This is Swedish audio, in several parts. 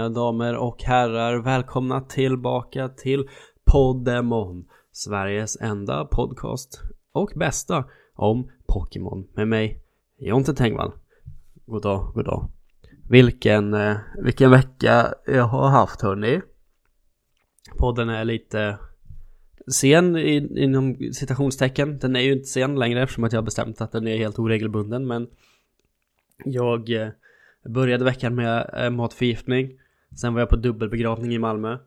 Mina damer och herrar, välkomna tillbaka till Poddemon Sveriges enda podcast och bästa om Pokémon med mig, Jonte Tengvall. God dag, god dag. Vilken, eh, vilken vecka jag har haft hörni. Podden är lite sen inom citationstecken. Den är ju inte sen längre eftersom att jag har bestämt att den är helt oregelbunden men Jag eh, började veckan med eh, matförgiftning. Sen var jag på dubbelbegravning i Malmö.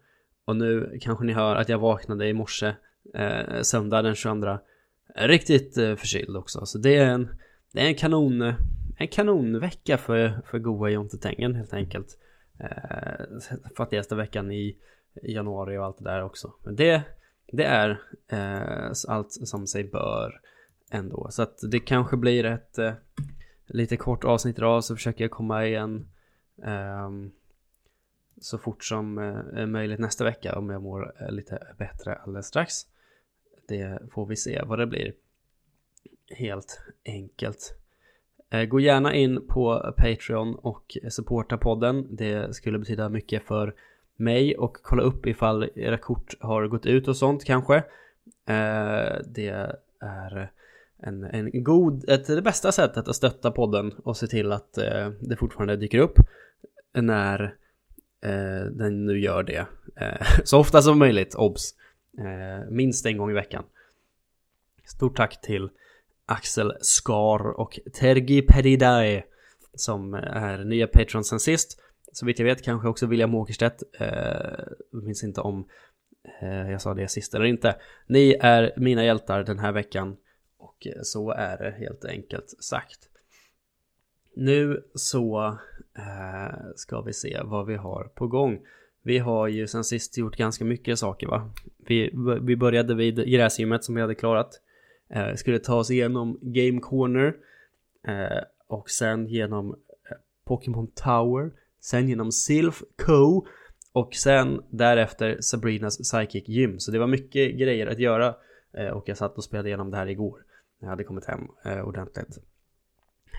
Och nu kanske ni hör att jag vaknade i morse eh, Söndag den 22 Riktigt eh, förkyld också. Så det är en Det är en kanon eh, En kanonvecka för, för goa Jontetängen helt enkelt. Eh, Fattigaste veckan i, i januari och allt det där också. Men det Det är eh, allt som sig bör Ändå. Så att det kanske blir ett eh, Lite kort avsnitt idag så försöker jag komma igen. Um, så fort som eh, möjligt nästa vecka om jag mår eh, lite bättre alldeles strax. Det får vi se vad det blir. Helt enkelt. Eh, gå gärna in på Patreon och supporta podden. Det skulle betyda mycket för mig och kolla upp ifall era kort har gått ut och sånt kanske. Det är en, en god, ett, det bästa sättet att stötta podden och se till att det fortfarande dyker upp när eh, den nu gör det. Eh, så ofta som möjligt, obs. Eh, minst en gång i veckan. Stort tack till Axel Skar och Tergi Peridae som är nya patrons sen sist. Så vitt jag vet kanske också William Åkerstedt. Eh, minns inte om eh, jag sa det sist eller inte. Ni är mina hjältar den här veckan och så är det helt enkelt sagt. Nu så eh, ska vi se vad vi har på gång. Vi har ju sen sist gjort ganska mycket saker va. Vi, vi började vid gräsgymmet som vi hade klarat. Eh, skulle ta oss igenom Game Corner. Eh, och sen genom eh, Pokémon Tower. Sen genom Sylph Co. Och sen därefter Sabrinas Psychic Gym. Så det var mycket grejer att göra. Eh, och jag satt och spelade igenom det här igår. När Jag hade kommit hem eh, ordentligt.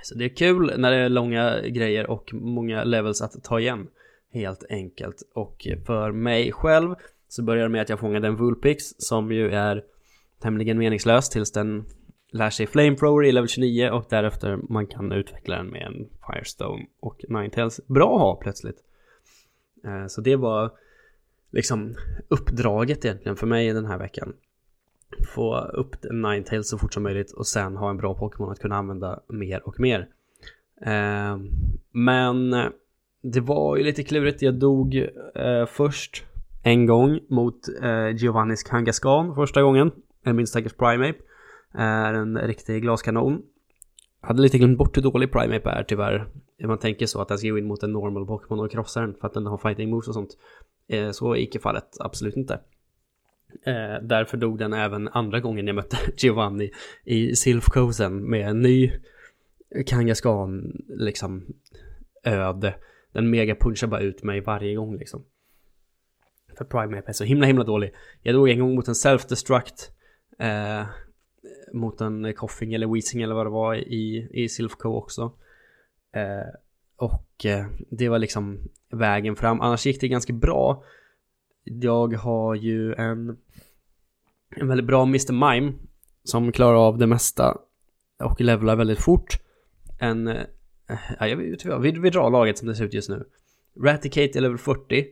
Så det är kul när det är långa grejer och många levels att ta igen. Helt enkelt. Och för mig själv så börjar det med att jag fångade en Vulpix som ju är tämligen meningslös tills den lär sig Flamethrower i level 29 och därefter man kan utveckla den med en Firestone och Ninetales. Bra att ha plötsligt. Eh, så det var liksom uppdraget egentligen för mig den här veckan få upp Ninetales så fort som möjligt och sen ha en bra Pokémon att kunna använda mer och mer. Ehm, eh, men det var ju lite klurigt. Jag dog eh, först en gång mot eh, Giovannis Kangaskhan första gången. Min stackars Primeape. Är en riktig glaskanon. Hade lite glömt bort hur dålig Primeape är tyvärr. Man tänker så att den ska gå in mot en normal Pokémon och krossa den för att den har fighting moves och sånt. Eh, så är icke fallet, absolut inte. Eh, därför dog den även andra gången jag mötte Giovanni i Silfkosen med en ny Kangaskhan liksom öde. Den mega punchar bara ut mig varje gång liksom. För Prime är så himla himla dålig. Jag dog en gång mot en self-destruct. Eh, mot en Koffing eller Weezing eller vad det var i, i Silfco också. Eh, och eh, det var liksom vägen fram. Annars gick det ganska bra. Jag har ju en, en väldigt bra Mr. Mime som klarar av det mesta och levlar väldigt fort. En, eh, Ja, jag vet inte, vi, vi drar laget som det ser ut just nu. Raticate är level 40.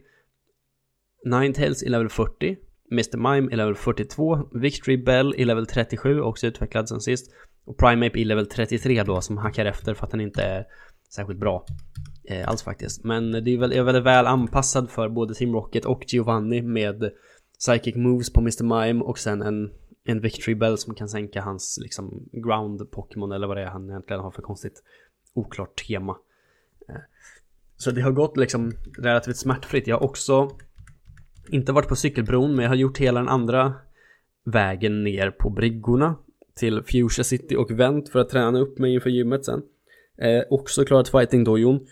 Ninetales är level 40. Mr. Mime är level 42. Victory Bell är level 37, också utvecklad sen sist. Och Primeape är level 33 då, som hackar efter för att den inte är särskilt bra Eh, alls faktiskt. Men det är, väl, är väldigt väl anpassad för både Team Rocket och Giovanni med Psychic Moves på Mr. Mime och sen en, en Victory Bell som kan sänka hans liksom ground Pokémon eller vad det är han egentligen har för konstigt oklart tema. Eh, så det har gått liksom relativt smärtfritt. Jag har också inte varit på cykelbron men jag har gjort hela den andra vägen ner på bryggorna till Fuchsia City och vänt för att träna upp mig inför gymmet sen. Eh, också klarat fighting-dojon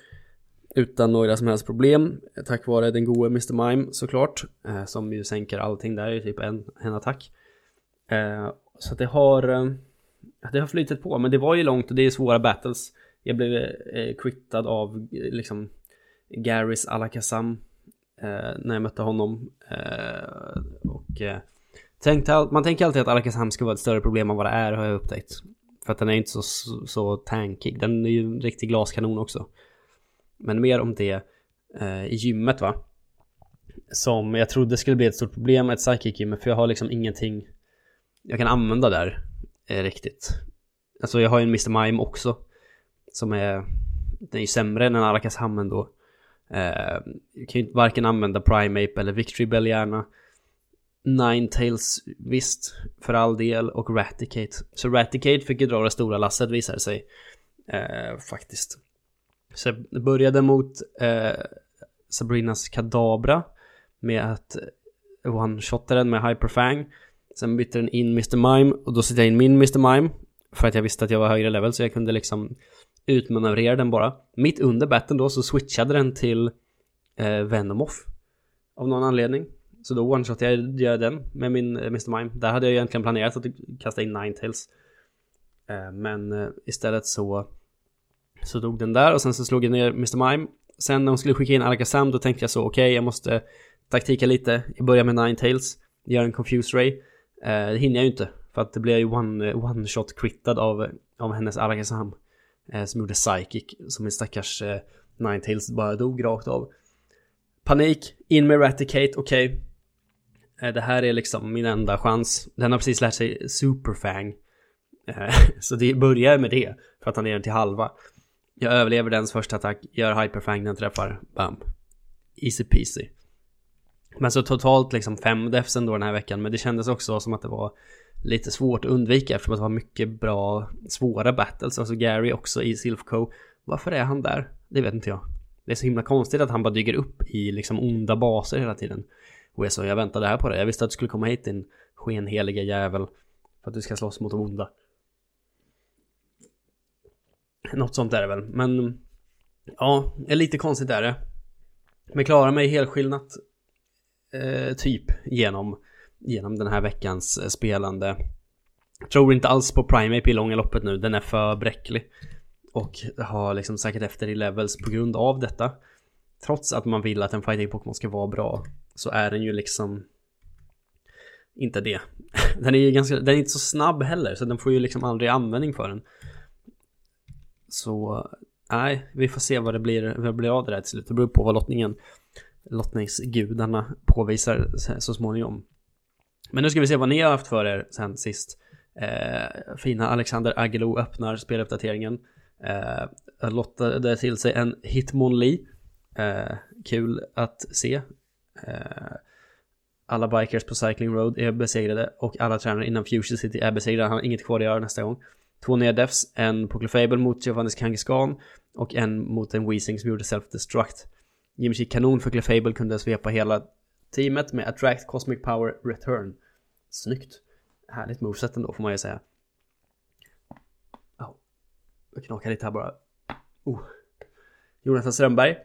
utan några som helst problem eh, tack vare den gode Mr. Mime såklart eh, som ju sänker allting där i typ en, en attack. Eh, så det har eh, det har flyttat på men det var ju långt och det är svåra battles. Jag blev eh, quittad av eh, liksom Garys Alakazam eh, när jag mötte honom. Eh, och eh, tänkte, man tänker alltid att Alakazam ska vara ett större problem än vad det är har jag upptäckt. För att den är inte så, så, så tankig. Den är ju en riktig glaskanon också. Men mer om det eh, i gymmet va. Som jag trodde skulle bli ett stort problem, ett psychic gym, för jag har liksom ingenting jag kan använda där eh, riktigt. Alltså jag har ju en Mr. Mime också. Som är, den är ju sämre än en Alakazam ändå. Eh, jag kan ju varken använda Primeape eller Victory Bell gärna. Ninetales, visst, för all del, och Raticate. Så Raticate fick ju dra det stora lasset visade sig. Eh, faktiskt. Så jag började mot eh, Sabrinas Kadabra med att one-shotta den med Hyperfang. Sen bytte den in Mr. Mime och då satte jag in min Mr. Mime. För att jag visste att jag var högre level så jag kunde liksom utmanövrera den bara. Mitt under batten då så switchade den till eh, Venomoff. Av någon anledning. Så då one-shotade jag, jag den med min eh, Mr. Mime. Där hade jag egentligen planerat att kasta in Ninetales. Eh, men eh, istället så så dog den där och sen så slog jag ner Mr. Mime. Sen när hon skulle skicka in Alakazam då tänkte jag så okej okay, jag måste taktika lite. Jag börjar med Ninetales. Gör en Confuse Ray. Eh, det hinner jag ju inte. För att det blev ju one, eh, one shot crittad av, av hennes Alakazam. Eh, som gjorde Psychic. Som min stackars eh, Ninetales bara dog rakt av. Panik, in med Raticate, okej. Okay. Eh, det här är liksom min enda chans. Den har precis lärt sig Superfang. Eh, så det börjar med det. För att han är den till halva. Jag överlever dens första attack, gör hyperfang, den träffar, bam. Easy peasy. Men så totalt liksom fem defs ändå den här veckan, men det kändes också som att det var lite svårt att undvika eftersom att det var mycket bra, svåra battles. Alltså Gary också i Silfco. Varför är han där? Det vet inte jag. Det är så himla konstigt att han bara dyker upp i liksom onda baser hela tiden. Och jag så, jag väntade här på dig. Jag visste att du skulle komma hit din skenheliga jävel. För att du ska slåss mot de onda. Något sånt är det väl. Men ja, lite konstigt är det. Men klarar mig helskillnat eh, typ genom, genom den här veckans eh, spelande. Tror inte alls på Primeape i långa loppet nu. Den är för bräcklig. Och har liksom säkert efter i levels på grund av detta. Trots att man vill att en fighting Pokémon ska vara bra så är den ju liksom inte det. Den är ju ganska, den är inte så snabb heller så den får ju liksom aldrig användning för den. Så nej, vi får se vad det blir, vad det blir av det där till slut. Det beror på vad lottningen, lottningsgudarna påvisar så småningom. Men nu ska vi se vad ni har haft för er sen sist. Eh, fina Alexander Agelo öppnar speluppdateringen. Eh, lottade till sig en Hitmonlee. Eh, kul att se. Eh, alla bikers på Cycling Road är besegrade och alla tränare innan Fusion City är besegrade. Han har inget kvar att göra nästa gång. Två nya defs, en på Clefable mot Giovannis Kangaskhan och en mot en Weezing som gjorde Self-Destruct. Jimmy kanon för Clefable kunde svepa hela teamet med Attract Cosmic Power Return. Snyggt. Härligt moveset ändå får man ju säga. Oh. Jag knakar lite här bara. Oh. Jonathan Strömberg.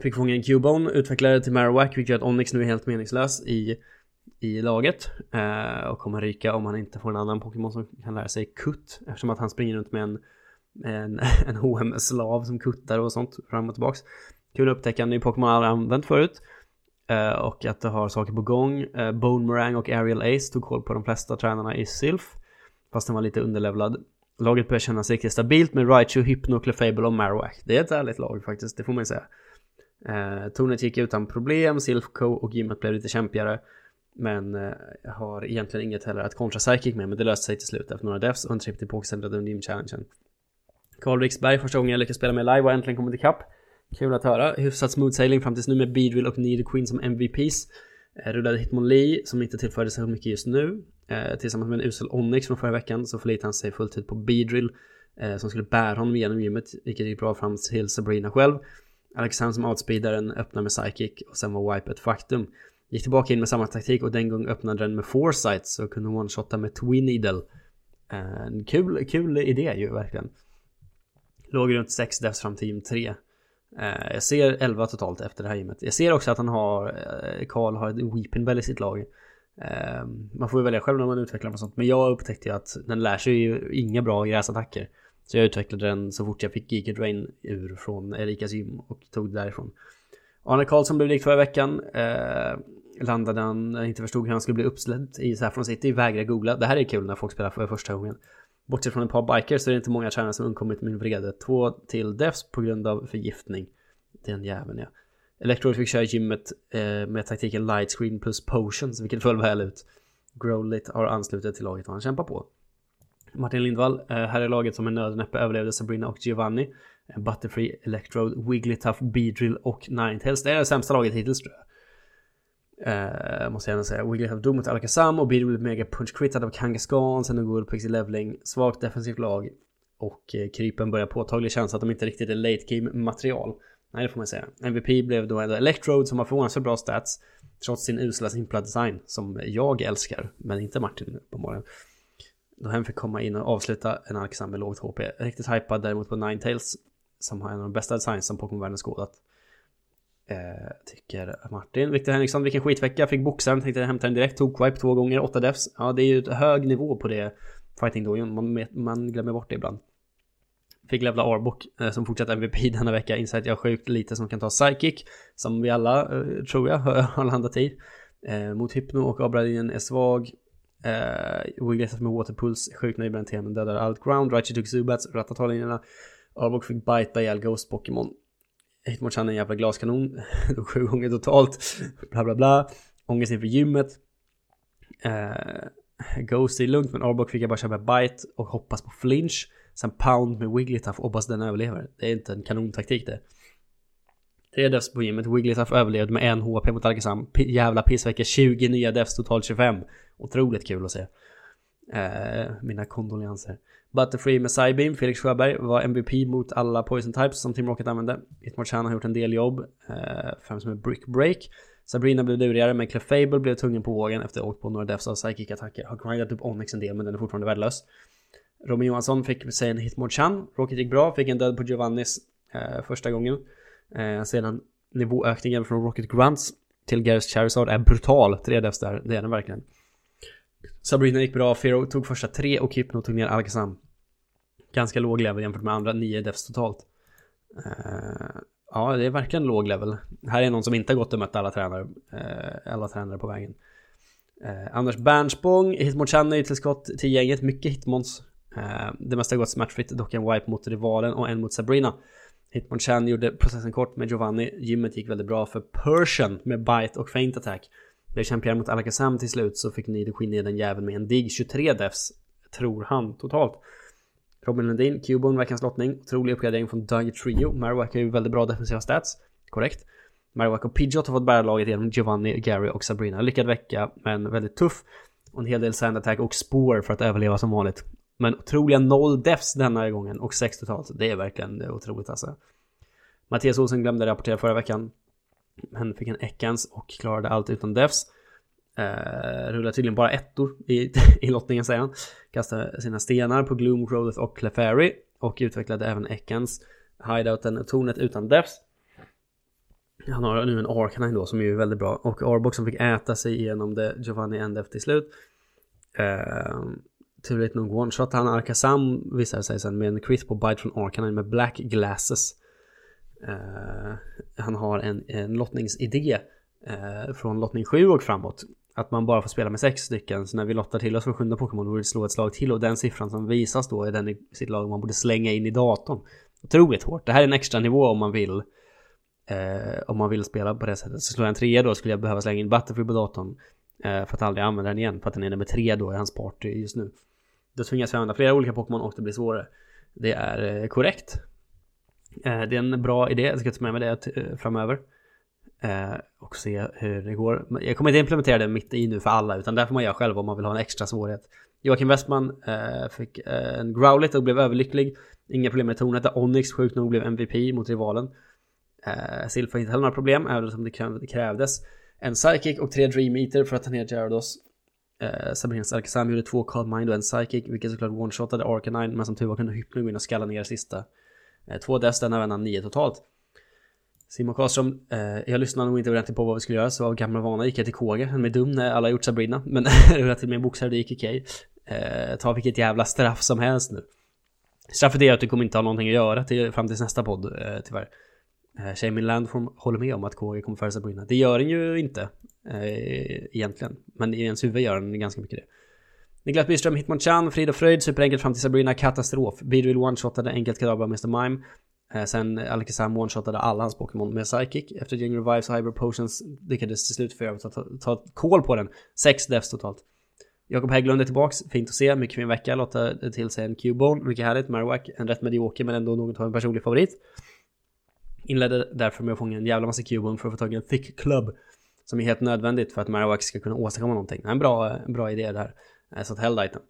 Fick fånga en Cubone, utvecklade till Marowak, vilket gör att Onyx nu är helt meningslös i i laget eh, och kommer ryka om han inte får en annan Pokémon som kan lära sig kutt eftersom att han springer runt med en en, en HM-slav som kuttar och sånt fram och tillbaks. Kul att upptäcka en ny Pokémon jag aldrig använt förut. Eh, och att det har saker på gång. Eh, Bone Meringue och Ariel Ace tog koll på de flesta tränarna i Sylph. Fast den var lite underlevlad. Laget börjar kännas riktigt stabilt med Raichu, Hypno, Clefable och Marowak. Det är ett ärligt lag faktiskt, det får man ju säga. Eh, tornet gick utan problem, Silfco och gymmet blev lite kämpigare. Men eh, jag har egentligen inget heller att kontra Psychic med, men det löste sig till slut efter några devs och en trip till Pokécentret under gymchallengen. Karl Riksberg, första gången jag lyckades spela med live och äntligen kommit ikapp. Kul att höra. Hyfsat smooth sailing fram tills nu med Beedrill och Need Queen som MVPs. Eh, rullade Hitmon Lee som inte tillförde så mycket just nu. Eh, tillsammans med en usel Onyx från förra veckan så förlitade han sig fullt ut på Beedrill. Eh, som skulle bära honom genom gymmet, vilket gick bra fram till Sabrina själv. Alexander som outspeedaren öppnade med psychic och sen var wipe ett faktum. Gick tillbaka in med samma taktik och den gången öppnade den med foresight så kunde one-shotta med twin needle. En kul, kul idé ju verkligen. Låg runt 6 defs fram till gym 3. Eh, jag ser 11 totalt efter det här gymmet. Jag ser också att han har, eh, Karl har ett weeping bell i sitt lag. Ehm, man får ju välja själv när man utvecklar och sånt. Men jag upptäckte ju att den lär sig ju inga bra gräsattacker. Så jag utvecklade den så fort jag fick Geeked Rain ur från Erikas gym och tog det därifrån. Arne Karlsson blev likt förra veckan. Eh, landade han, inte förstod hur han skulle bli uppsläppt i Saffron City, vägrade googla. Det här är kul när folk spelar för första gången. Bortsett från ett par bikers så är det inte många tränare som undkommit min vrede. Två till deaths på grund av förgiftning. Den jäveln ja. Electrode fick köra gymmet eh, med taktiken lightscreen plus potions, vilket föll väl ut. Growlit har anslutit till laget och han kämpar på. Martin Lindvall, eh, här är laget som en nödnäppe överlevde Sabrina och Giovanni. Butterfree, Electrode, Wigglytuff, Beedrill och Ninetales. Det är det sämsta laget hittills tror jag. Uh, måste jag ändå säga. Wigglytuff dog mot Alakazam och Beedrill blev mega punch Crittad av Kangaskhan. Sen går pixie leveling. Svagt defensivt lag. Och uh, krypen börjar påtagligt kännas att de inte riktigt är late game material. Nej, det får man säga. MVP blev då ändå Electrode som har förvånansvärt bra stats. Trots sin usla simpla design som jag älskar. Men inte Martin på morgonen. Då han fick komma in och avsluta en Alakazam med lågt HP. Riktigt hypad däremot på Ninetales. Som har en av de bästa designs som Pokémon-världen skådat. Eh, tycker Martin. Viktor Henriksson, vilken skitvecka. Fick boxaren, tänkte hämta den direkt. Tog Quipe två gånger, åtta defs. Ja, det är ju ett hög nivå på det fighting dojon. Man, man glömmer bort det ibland. Fick levla Arbok eh, som fortsatt MVP denna vecka. Inser att jag har sjukt lite som kan ta Psychic. Som vi alla, eh, tror jag, har landat i. Eh, mot Hypno och Abradin är svag. Eh, Wiggles med Waterpuls sjukt nöjd med den temen, dödar allt ground, Raichi Took Zubats, rattar linjerna. Arbok fick bita ihjäl Ghost Pokémon. Hitmonchan är en jävla glaskanon, dog sju gånger totalt, bla bla bla. Ångest inför gymmet. Uh, Ghost är lugnt men Arbok fick jag bara köpa bite och hoppas på flinch. Sen pound med Wigglytuff och hoppas den överlever. Det är inte en kanontaktik det. Tre devs på gymmet. Wigglytuff överlevde med en HP mot Alakazam. P jävla pissvecka. 20 nya devs, totalt 25. Otroligt kul att se. Eh, mina kondolenser. Butterfree med Cybeam, Felix Sjöberg var MVP mot alla Poison Types som Team Rocket använde. Itmorchan har gjort en del jobb, eh, främst med Brick Break. Sabrina blev lurigare men Clefable blev tungen på vågen efter att ha åkt på några defs av psychic-attacker. Har grindat upp Onyx en del men den är fortfarande värdelös. Robin Johansson fick sig en Hitmonchan. Rocket gick bra, fick en död på Giovannis eh, första gången. Eh, sedan nivåökningen från Rocket Grunts till Gareth Charizard är brutal. Tre defs där, det är den verkligen. Sabrina gick bra, Fero tog första tre och Hypno tog ner Alakazam. Ganska låg level jämfört med andra, nio defs totalt. Uh, ja, det är verkligen låg level. Här är någon som inte har gått och mött alla tränare, uh, alla tränare på vägen. Uh, Anders Bernspång, Hitmonchan är till skott till gänget, mycket hitmons. det mesta har gått smärtfritt, dock en wipe mot rivalen och en mot Sabrina. Hitmonchan gjorde processen kort med Giovanni. Gymmet gick väldigt bra för Persian med bite och feint attack. Blev champion mot Alakazam till slut så fick Nido skinn ner den jäveln med en dig 23 defs. Tror han totalt. Robin Lundin, Cubone, veckans lottning. Otrolig uppgradering från Duggy Trio. Marowak har ju väldigt bra defensiva stats. Korrekt. Marowak och Pidgeot har fått bära laget genom Giovanni, Gary och Sabrina. Lyckad vecka, men väldigt tuff. Och en hel del sand attack och spår för att överleva som vanligt. Men otroliga noll defs denna gången och sex totalt. Det är verkligen otroligt alltså. Mattias Olsen glömde rapportera förra veckan. Men fick en Ekans och klarade allt utan defs. Uh, eh, rullar tydligen bara ettor i, i lottningen säger han. Kastade sina stenar på Gloom, Growlithe och Clefairy. Och utvecklade även Ekans hideouten och tornet utan defs. Han har nu en Arcanine då som är ju väldigt bra. Och Arbox som fick äta sig igenom det Giovanni Endef till slut. Uh, turligt nog one-shot han Arkasam visade sig sen med en crit på bite från Arcanine med black glasses. Uh, han har en, en lottningsidé eh, från lottning 7 och framåt. Att man bara får spela med sex stycken. Så när vi lottar till oss för sjunde Pokémon borde vi slå ett slag till. Och den siffran som visas då är den i sitt lag man borde slänga in i datorn. Otroligt hårt. Det här är en extra nivå om man vill. eh, om man vill spela på det sättet. Så slår jag en trea då skulle jag behöva slänga in Butterfree på datorn. Eh, för att aldrig använda den igen. För att den är nummer tre då i hans party just nu. Då tvingas vi använda flera olika Pokémon och det blir svårare. Det är eh, korrekt. Eh, det är en bra idé, jag ska ta med mig det eh, framöver. Eh, och se hur det går. Jag kommer inte implementera det mitt i nu för alla utan där får man göra själv om man vill ha en extra svårighet. Joakim Westman eh, fick eh, en Growlit och blev överlycklig. Inga problem med tornet där Onyx sjukt nog blev MVP mot rivalen. Eh, inte heller några problem, även om det krävdes en Psychic och tre Dream Eater för att ta ner Gyarados. Eh, Sabrinas Alakazam gjorde två Call Mind och en Psychic, vilket såklart one-shotade Arcanine, men som tur var kunde Hypno gå in och skalla ner sista. Eh, två Deaths, denna vändan nio totalt. Simon Karlström, eh, jag lyssnade nog inte ordentligt på vad vi skulle göra så av gamla vana gick jag till Kåge. Han är dum när alla gjort Sabrina. Men jag till min boxare det gick okej. Eh, ta vilket jävla straff som helst nu. Straffet är att du kommer inte ha någonting att göra till, fram tills nästa podd eh, tyvärr. Eh, Shamin Landform håller med om att Kåge kommer före Sabrina. Det gör den ju inte. Eh, egentligen. Men i ens huvud gör den ganska mycket det. Niklas Byström, Hitmon Chan, Frid och Fröjd, superenkelt fram till Sabrina, katastrof. Beedrill one-shotade enkelt Kadabra Mr. Mime. Eh, sen Alakazam one-shotade alla hans Pokémon med Psychic. Efter Jing Revives och Hyper Potions lyckades till slut för att ta, ta, ta koll på den. Sex deaths totalt. Jakob Hägglund är tillbaks, fint att se, mycket fin vecka, lotta eh, till sig en Cubone, mycket härligt, Marowak, en rätt medioker men ändå något av en personlig favorit. Inledde därför med att fånga en jävla massa Cubone för att få tag i en thick club. Som är helt nödvändigt för att Marowak ska kunna åstadkomma någonting. En bra, eh, bra idé det här. Eh, så att helllighten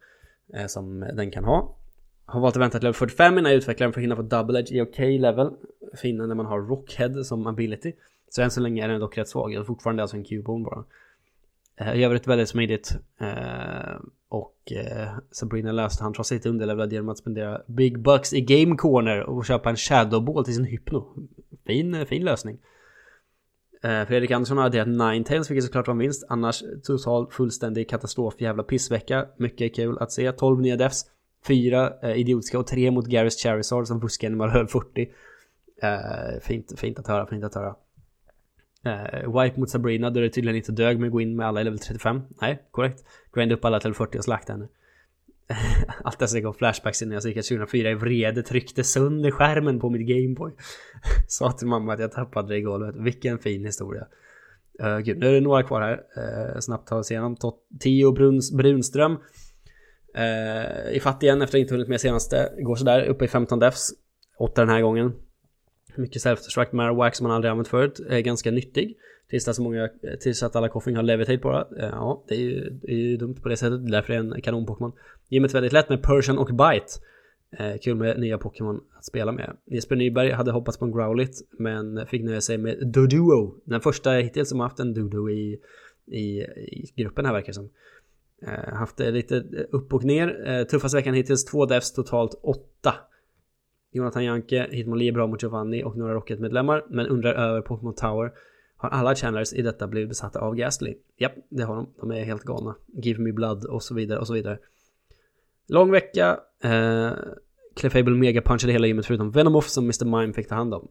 eh, som den kan ha. Har valt att vänta till level 45 innan jag utvecklar den för att hinna få double edge i okej okay level. Finna när man har rockhead som ability. Så än så länge är den dock rätt svag. Jag har fortfarande alltså en q-bone bara. Eh, I övrigt väldigt smidigt. Och Sabrina löste han trots sitt underlevlad genom att spendera Big Bucks i Game Corner och köpa en Shadow Ball till sin Hypno. Fin, fin lösning. Eh, Fredrik Andersson har adderat Ninetales vilket såklart var en vinst. Annars total fullständig katastrof jävla pissvecka. Mycket kul att se. 12 nya defs. 4 eh, idiotiska och 3 mot Garys Charizard som fuskade när man höll 40. Eh, fint, fint att höra, fint att höra. Eh, wipe mot Sabrina, då det tydligen inte dög med att gå in med alla i level 35. Nej, korrekt. Grind upp alla till 40 och slakta henne. Allt jag går flashbacks innan jag gick 2004 i vrede tryckte sönder skärmen på mitt Gameboy. Sa till mamma att jag tappade det i golvet. Vilken fin historia. Uh, gud, nu är det några kvar här. Uh, snabbt ta oss igenom. Tio Bruns, Brunström. Uh, I fatt igen efter att inte hunnit med senaste. Går sådär, uppe i 15 defs. 8 den här gången. Mycket self-destruct Marowak som man aldrig använt förut. Är ganska nyttig. Tills, att, så många, tills att alla koffing har levitate på det. Eh, ja, det är, ju, det är ju dumt på det sättet. Därför är det en kanon-Pokémon. Gymmet väldigt lätt med Persian och Bite. Eh, kul med nya Pokémon att spela med. Jesper Nyberg hade hoppats på en Growlit men fick nöja sig med Doduo. Den första hittills som haft en Dodo i, i, i gruppen här verkar det som. Eh, haft det lite upp och ner. Eh, tuffaste veckan hittills, två devs, totalt åtta. Jonathan Janke, Hitmonlee är bra mot Giovanni och några Rocket-medlemmar, men undrar över Pokémon Tower. Har alla channelers i detta blivit besatta av Gastly? Japp, det har de. De är helt galna. Give me blood och så vidare och så vidare. Lång vecka. Eh, Clefable megapunchade hela gymmet förutom Venomoff som Mr. Mime fick ta hand om.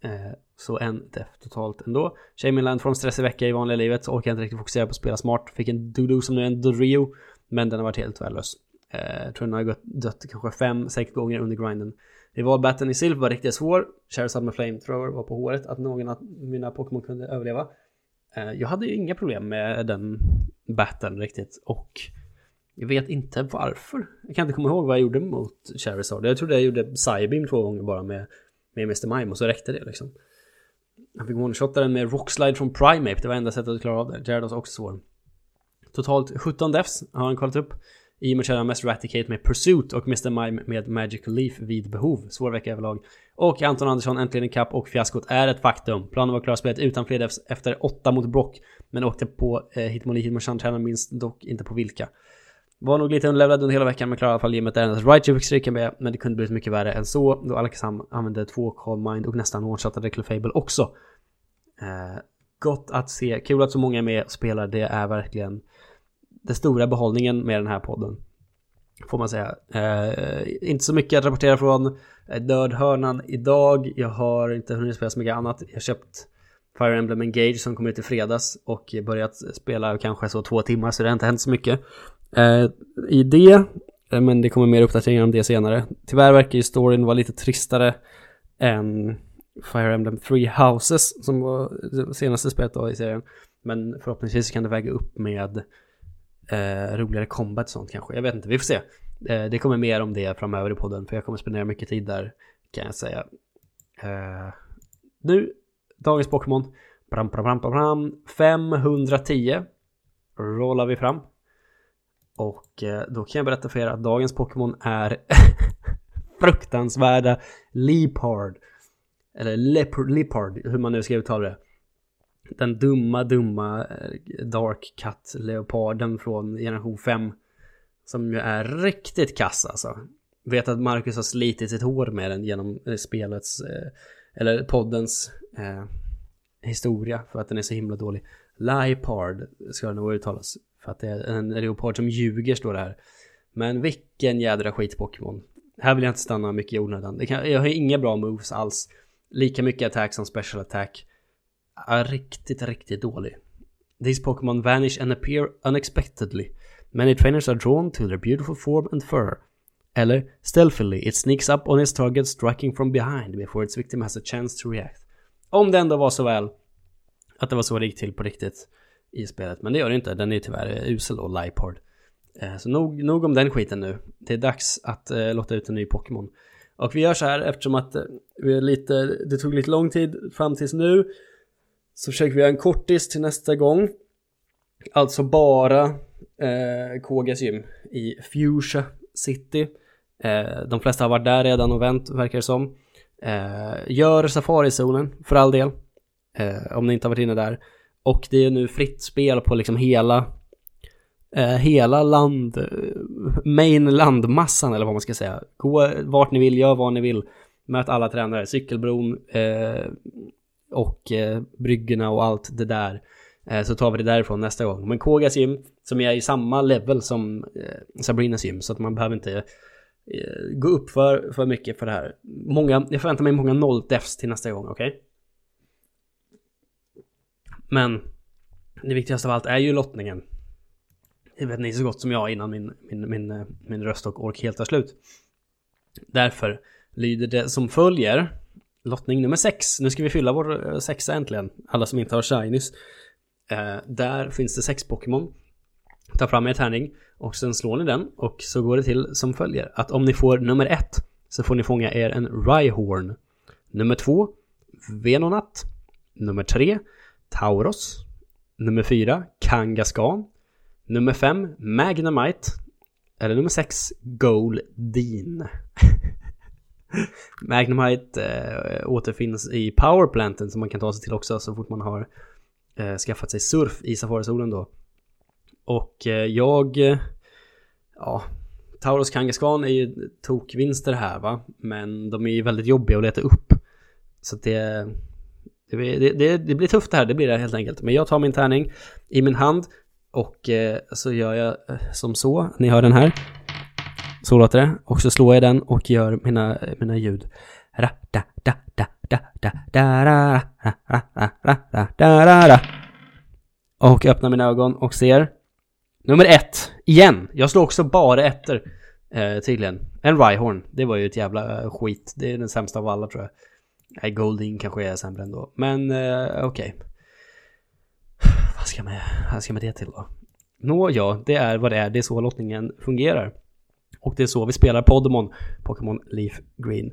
Eh, så en def totalt ändå. Shaming Landform stressig vecka i vanliga livet. Orkar inte riktigt fokusera på att spela smart. Fick en Doodoo som nu är en Dodrio. Men den har varit helt värdelös. Eh, jag tror den har gått, dött kanske fem, sex gånger under grinden. Rivalbatten i silver var riktigt svår. Charizard med Flamethrower var på håret att någon av mina Pokémon kunde överleva. Eh, jag hade ju inga problem med den batten riktigt och jag vet inte varför. Jag kan inte komma ihåg vad jag gjorde mot Charizard. Jag trodde jag gjorde Psybeam två gånger bara med, med Mr. Mime och så räckte det liksom. Han fick one-shotta den med Rockslide från Primeape. Det var enda sättet att klara av det. Gyarados också svår. Totalt 17 defs har han kollat upp. I och med att mest Raticate med Pursuit och Mr. Mime med Magical Leaf vid behov. Svår vecka överlag. Och Anton Andersson äntligen i kapp och fiaskot är ett faktum. Planen var klar spelet utan fler defs efter 8 mot Brock. Men åkte på eh, Hitmonlee Hitmonchan minns dock inte på vilka. Var nog lite underlevlad under hela veckan men klarade i alla fall gymmet där endast right fick stryka med. Men det kunde blivit mycket värre än så. Då Alakazam använde två Call Mind och nästan one-shotade Clefable också. Eh, gott att se. Kul att så många är med och spelar. Det är verkligen den stora behållningen med den här podden. Får man säga. Eh, inte så mycket att rapportera från eh, dödhörnan idag. Jag har inte hunnit spela så mycket annat. Jag har köpt Fire Emblem Engage som kom ut i fredags och börjat spela kanske så två timmar så det har inte hänt så mycket. Eh, I det, eh, men det kommer mer uppdateringar om det senare. Tyvärr verkar ju storyn vara lite tristare än Fire Emblem Three Houses som var det senaste spelet då i serien. Men förhoppningsvis kan det väga upp med eh, roligare combat sånt kanske. Jag vet inte, vi får se. Eh, det kommer mer om det framöver i podden för jag kommer spendera mycket tid där kan jag säga. Eh, nu, dagens Pokémon. Bram, bram, bram, bram, 510 rollar vi fram. Och eh, då kan jag berätta för er att dagens Pokémon är fruktansvärda Leopard. eller Leopard, Leopard hur man nu ska uttala det. Den dumma, dumma eh, Dark Cut Leoparden från generation 5. Som ju är riktigt kass alltså. Vet att Marcus har slitit sitt hår med den genom eh, spelets, eh, eller poddens eh, historia för att den är så himla dålig. Lipard ska det nog uttalas. För att det är en leopard som ljuger står det här. Men vilken jädra skit Pokémon. Här vill jag inte stanna mycket i onödan. Det kan, jag har inga bra moves alls. Lika mycket attack som special attack. Är riktigt, riktigt dålig. These Pokémon vanish and appear unexpectedly. Many trainers are drawn to their beautiful form and fur. Eller stealthily, it sneaks up on its target striking from behind before its victim has a chance to react. Om det ändå var så väl att det var så det gick till på riktigt i spelet. Men det gör det inte, den är tyvärr eh, usel och Lipard. Eh, så nog, nog om den skiten nu. Det är dags att eh, låta ut en ny Pokémon. Och vi gör så här eftersom att eh, vi är lite, det tog lite lång tid fram tills nu. Så försöker vi göra en kortis till nästa gång. Alltså bara eh, KGs gym i Fuchsia City. Eh, de flesta har varit där redan och vänt verkar det som. Eh, gör Safari-zonen för all del. Eh, om ni inte har varit inne där. Och det är nu fritt spel på liksom hela eh, hela land, main landmassan eller vad man ska säga. Gå vart ni vill, gör vad ni vill. Möt alla tränare, cykelbron eh, och eh, bryggorna och allt det där. Eh, så tar vi det därifrån nästa gång. Men Kogas gym, som är i samma level som eh, Sabrinas gym, så att man behöver inte eh, gå upp för, för mycket för det här. Många, jag förväntar mig många noll defs till nästa gång, okej? Okay? Men det viktigaste av allt är ju lottningen. Det vet ni så gott som jag innan min, min, min, eh, min röst och ork helt tar slut. Därför lyder det som följer lottning nummer 6. Nu ska vi fylla vår eh, sexa äntligen. Alla som inte har shinies. Eh, där finns det sex Pokémon. Ta fram er tärning och sen slår ni den och så går det till som följer. Att om ni får nummer 1 så får ni fånga er en Rhyhorn. Nummer 2 Venonat. Nummer 3 Tauros. Nummer 4 Kangaskhan. Nummer 5 Magnemite. Eller nummer 6 Goldeen. Magnemite äh, återfinns i powerplanten som man kan ta sig till också så fort man har äh, skaffat sig surf i safarisolen då. Och äh, jag... ja, Tauros Kangaskhan är ju tokvinster här va. Men de är ju väldigt jobbiga att leta upp. Så det, det, det, det, blir tufft det här, det blir det helt enkelt. Men jag tar min tärning i min hand och så gör jag som så. Ni hör den här. Så låter det. Och så slår jag den och gör mina, mina ljud. Och öppnar mina ögon och ser Nummer ett, igen. Jag slår också bara ettor. Eh, tydligen. En Rhyhorn. Det var ju ett jävla eh, skit. Det är den sämsta av alla tror jag. Nej, Golding kanske är sämre ändå. Men eh, okej. Okay. Vad ska, man, vad ska man det till då? Nå, ja, det är vad det är. Det är så lottningen fungerar. Och det är så vi spelar Podemon, Pokémon Leaf Green.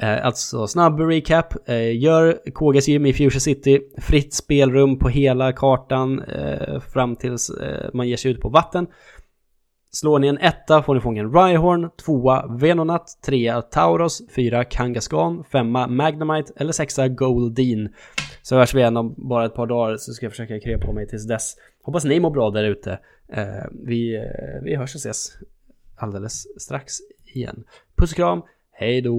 Eh, alltså snabb recap. Eh, gör KGs gym i Future City. Fritt spelrum på hela kartan eh, fram tills eh, man ger sig ut på vatten. Slår ni en etta får ni fånga en Rhyhorn, tvåa Venonat, trea Tauros, fyra Kangaskhan, femma Magnemite eller sexa Goldeen. Så hörs vi igen om bara ett par dagar så ska jag försöka krya på mig tills dess. Hoppas ni mår bra där ute. Eh, vi, eh, vi hörs och ses alldeles strax igen. Puss och kram, hej då!